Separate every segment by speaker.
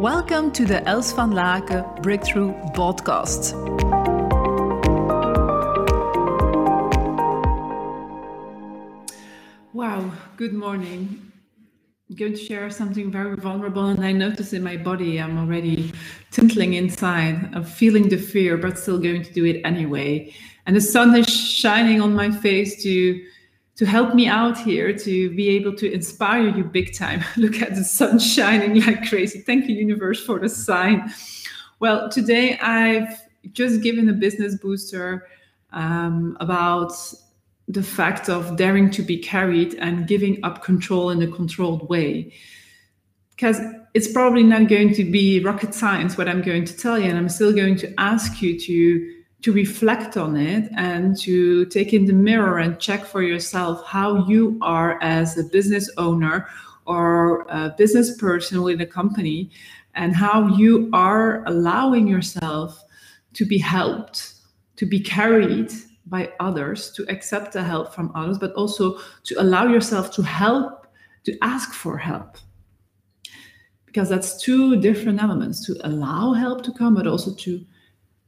Speaker 1: Welcome to the Els van Laken Breakthrough Podcast. Wow, good morning. I'm going to share something very vulnerable, and I notice in my body I'm already tinkling inside of feeling the fear, but still going to do it anyway. And the sun is shining on my face to to help me out here to be able to inspire you big time. Look at the sun shining like crazy. Thank you, universe, for the sign. Well, today I've just given a business booster um, about the fact of daring to be carried and giving up control in a controlled way. Because it's probably not going to be rocket science what I'm going to tell you, and I'm still going to ask you to to reflect on it and to take in the mirror and check for yourself how you are as a business owner or a business person within a company and how you are allowing yourself to be helped, to be carried by others, to accept the help from others, but also to allow yourself to help, to ask for help. Because that's two different elements to allow help to come, but also to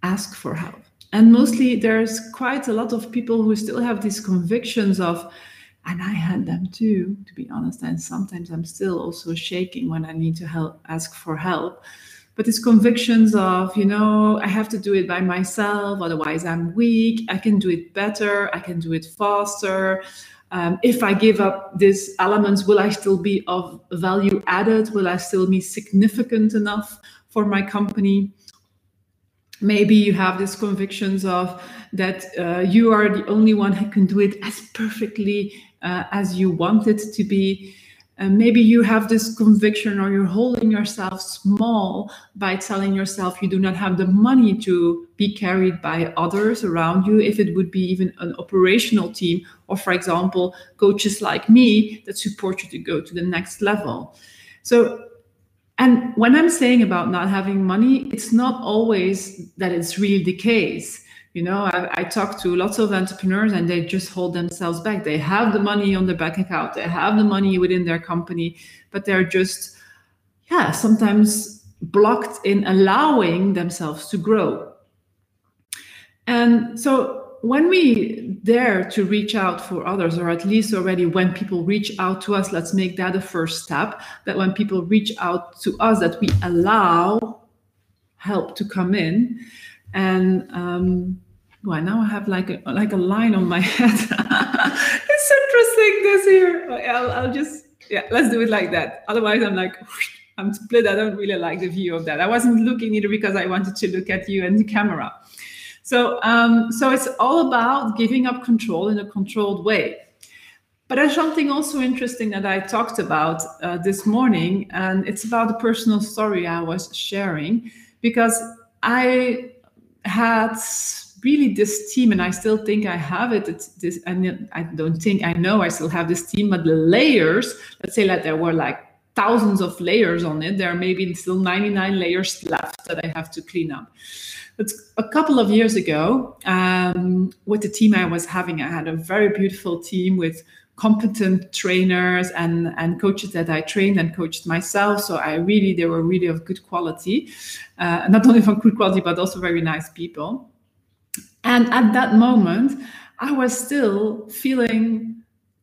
Speaker 1: ask for help and mostly there's quite a lot of people who still have these convictions of and i had them too to be honest and sometimes i'm still also shaking when i need to help ask for help. But these convictions of you know i have to do it by myself otherwise i'm weak i can do it better i can do it faster. Um, if i give up these elements will i still be of value added? Will i still be significant enough for my company maybe you have these convictions of that uh, you are the only one who can do it as perfectly uh, as you want it to be. And maybe you have this conviction or you're holding yourself small by telling yourself you do not have the money to be carried by others around you if it would be even an operational team or for example coaches like me that support you to go to the next level. So and when I'm saying about not having money, it's not always that it's really the case. You know, I, I talk to lots of entrepreneurs and they just hold themselves back. They have the money on their bank account, they have the money within their company, but they're just, yeah, sometimes blocked in allowing themselves to grow. And so when we dare to reach out for others, or at least already when people reach out to us, let's make that a first step. That when people reach out to us, that we allow help to come in. And um, well, now I have like a like a line on my head. it's interesting this here. I'll, I'll just yeah, let's do it like that. Otherwise, I'm like. Whoosh, I'm split. I don't really like the view of that. I wasn't looking either because I wanted to look at you and the camera. So, um, so it's all about giving up control in a controlled way. But there's something also interesting that I talked about uh, this morning, and it's about the personal story I was sharing because I had really this team, and I still think I have it. It's this, I don't think I know I still have this team, but the layers, let's say that there were like thousands of layers on it. There are maybe still 99 layers left that I have to clean up. But a couple of years ago, um, with the team I was having, I had a very beautiful team with competent trainers and, and coaches that I trained and coached myself. So I really, they were really of good quality, uh, not only from good quality, but also very nice people. And at that moment, I was still feeling,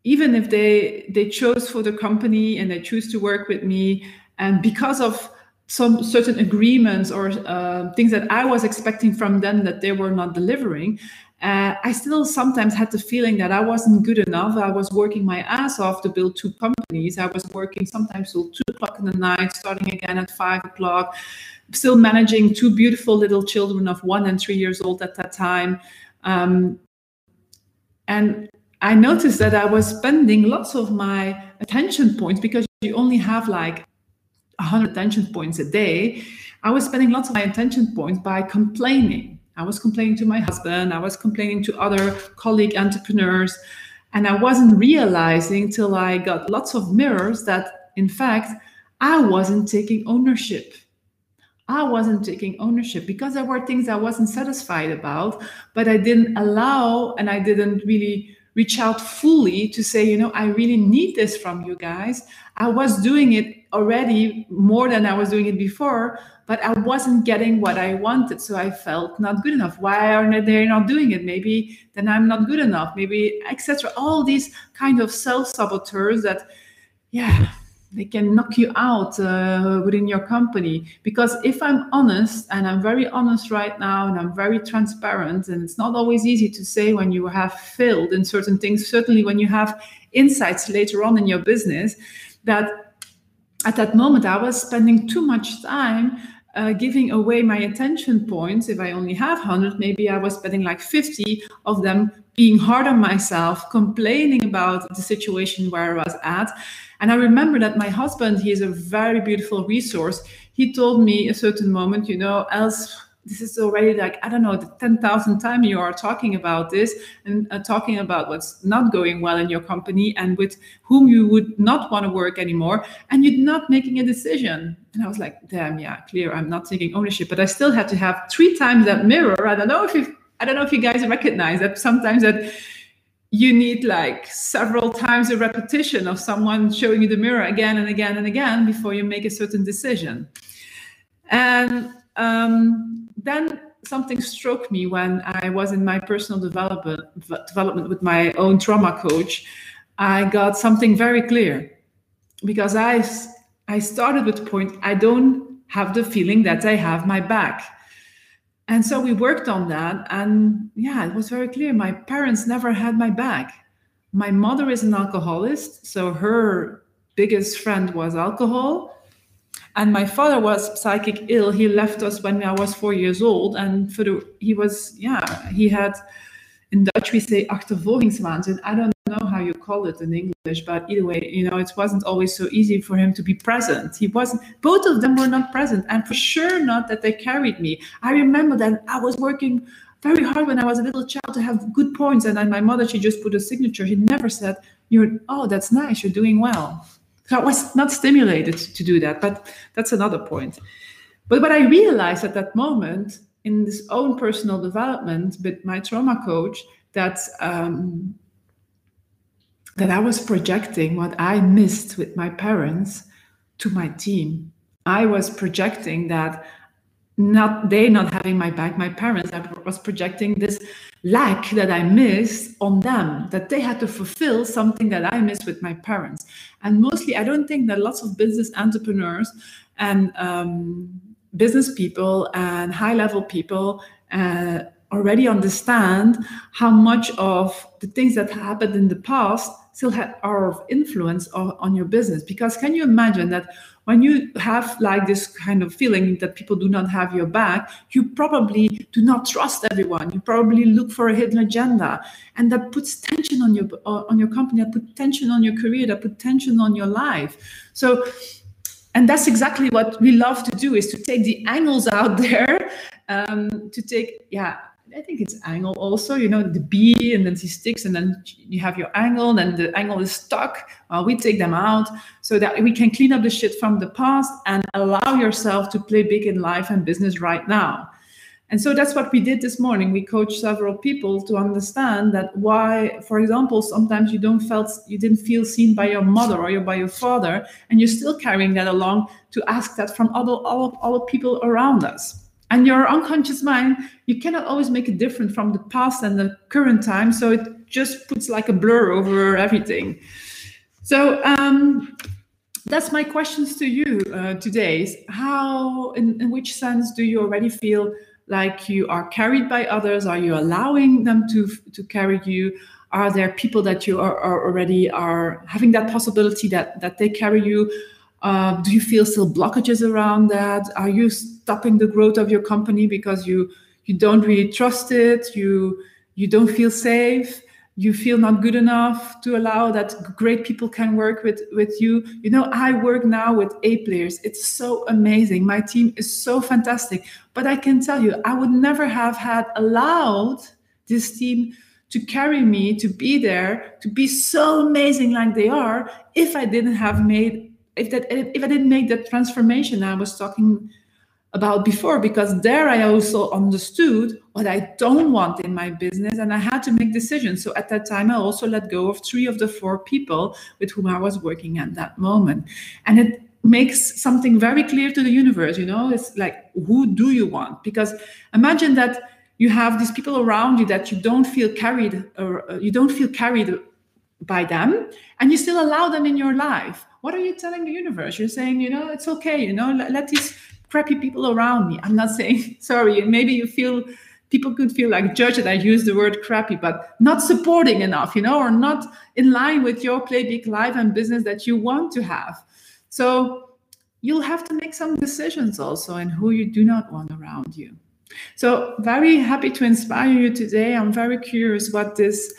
Speaker 1: even if they they chose for the company and they choose to work with me, and because of some certain agreements or uh, things that I was expecting from them that they were not delivering, uh, I still sometimes had the feeling that I wasn't good enough. I was working my ass off to build two companies. I was working sometimes till two o'clock in the night, starting again at five o'clock, still managing two beautiful little children of one and three years old at that time. Um, and I noticed that I was spending lots of my attention points because you only have like 100 attention points a day, I was spending lots of my attention points by complaining. I was complaining to my husband, I was complaining to other colleague entrepreneurs, and I wasn't realizing till I got lots of mirrors that, in fact, I wasn't taking ownership. I wasn't taking ownership because there were things I wasn't satisfied about, but I didn't allow and I didn't really reach out fully to say, you know, I really need this from you guys. I was doing it already more than I was doing it before, but I wasn't getting what I wanted. So I felt not good enough. Why are they not doing it? Maybe then I'm not good enough. Maybe etc. All these kind of self saboteurs that, yeah, they can knock you out uh, within your company. Because if I'm honest, and I'm very honest right now, and I'm very transparent, and it's not always easy to say when you have failed in certain things. Certainly when you have insights later on in your business, that at that moment I was spending too much time uh, giving away my attention points. If I only have 100, maybe I was spending like 50 of them being hard on myself, complaining about the situation where I was at. And I remember that my husband, he is a very beautiful resource. He told me a certain moment, you know, Els this is already like i don't know the 10,000 time you are talking about this and uh, talking about what's not going well in your company and with whom you would not want to work anymore and you're not making a decision and i was like damn yeah clear i'm not taking ownership but i still had to have three times that mirror i don't know if you i don't know if you guys recognize that sometimes that you need like several times a repetition of someone showing you the mirror again and again and again before you make a certain decision and um, then something struck me when I was in my personal development development with my own trauma coach. I got something very clear because I I started with the point I don't have the feeling that I have my back. And so we worked on that and yeah, it was very clear. My parents never had my back. My mother is an alcoholist, so her biggest friend was alcohol. And my father was psychic ill. He left us when i was four years old and for the he was yeah he had in dutch we say achtervolgingswaanzin. I don't know how you call it in english but either way you know it wasn't always so easy for him to be present. He wasn't both of them were not present and for sure not that they carried me. I remember that i was working very hard when i was a little child to have good points and then my mother she just put a signature. She never said you're oh that's nice you're doing well. So I was not stimulated to do that, but that's another point. But what I realized at that moment in this own personal development with my trauma coach that um, that I was projecting what I missed with my parents to my team. I was projecting that not they not having my back, my parents, I was projecting this lack that I missed on them, that they had to fulfill something that I missed with my parents. And mostly, I don't think that lots of business entrepreneurs and um, business people and high level people uh, already understand how much of the things that happened in the past still have, are of influence on your business. Because can you imagine that when you have like this kind of feeling that people do not have your back, you probably do not trust everyone. You probably look for a hidden agenda, and that puts tension on your on your company, that puts tension on your career, that puts tension on your life. So and that's exactly what we love to do is to take the angles out there um, to take yeah I think it's angle also, you know, the bee and then the sticks and then you have your angle and the angle is stuck. Well, we take them out so that we can clean up the shit from the past and allow yourself to play big in life and business right now. And so that's what we did this morning. We coached several people to understand that why, for example, sometimes you don't felt you didn't feel seen by your mother or by your father, and you're still carrying that along to ask that from other all, all people around us. And your unconscious mind you cannot always make it different from the past and the current time so it just puts like a blur over everything. So um, that's my questions to you uh, today. How in, in which sense do you already feel like you are carried by others are you allowing them to to carry you are there people that you are, are already are having that possibility that that they carry you uh, do you feel still blockages around that? Are you stopping the growth of your company because you you don't really trust it? You you don't feel safe. You feel not good enough to allow that great people can work with with you. You know, I work now with A players. It's so amazing. My team is so fantastic. But I can tell you, I would never have had allowed this team to carry me to be there to be so amazing like they are if I didn't have made if that if I didn't make that transformation I was talking about before, because there I also understood what I don't want in my business and I had to make decisions. So at that time, I also let go of three of the four people with whom I was working at that moment. And it makes something very clear to the universe you know it's like who do you want because imagine that you have these people around you that you don't feel carried or uh, you don't feel carried by them and you still allow them in your life what are you telling the universe you're saying you know it's okay you know let, let these crappy people around me. I'm not saying sorry maybe you feel people could feel like judged i use the word crappy but not supporting enough you know or not in line with your play big life and business that you want to have. So you'll have to make some decisions also and who you do not want around you. So very happy to inspire you today. I'm very curious what this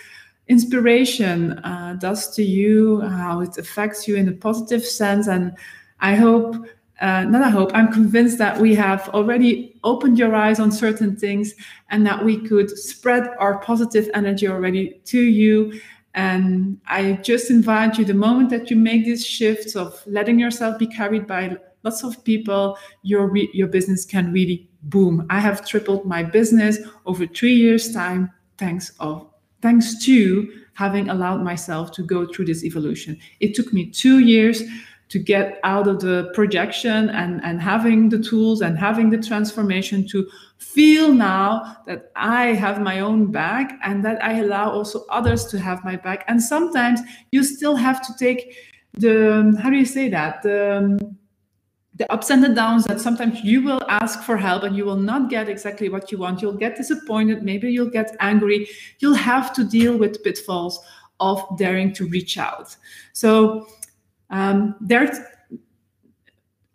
Speaker 1: inspiration uh, does to you, how it affects you in a positive sense. And I hope, uh, not I hope, I'm convinced that we have already opened your eyes on certain things and that we could spread our positive energy already to you. And I just invite you the moment that you make these shifts of letting yourself be carried by lots of people, your, re- your business can really boom. I have tripled my business over three years' time thanks of thanks to having allowed myself to go through this evolution. It took me two years to get out of the projection and, and having the tools and having the transformation to feel now that I have my own back and that I allow also others to have my back. And sometimes you still have to take the, how do you say that? The, the ups and the downs that sometimes you will ask for help and you will not get exactly what you want. You'll get disappointed. Maybe you'll get angry. You'll have to deal with pitfalls of daring to reach out. So um,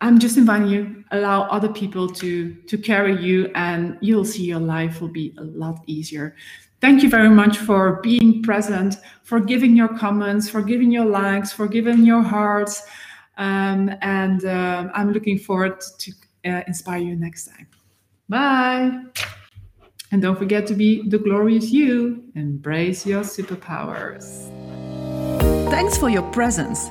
Speaker 1: I'm just inviting you, allow other people to to carry you, and you'll see your life will be a lot easier. Thank you very much for being present, for giving your comments, for giving your likes, for giving your hearts. Um, and uh, I'm looking forward to uh, inspire you next time. Bye. And don't forget to be the glorious you. Embrace your superpowers.
Speaker 2: Thanks for your presence.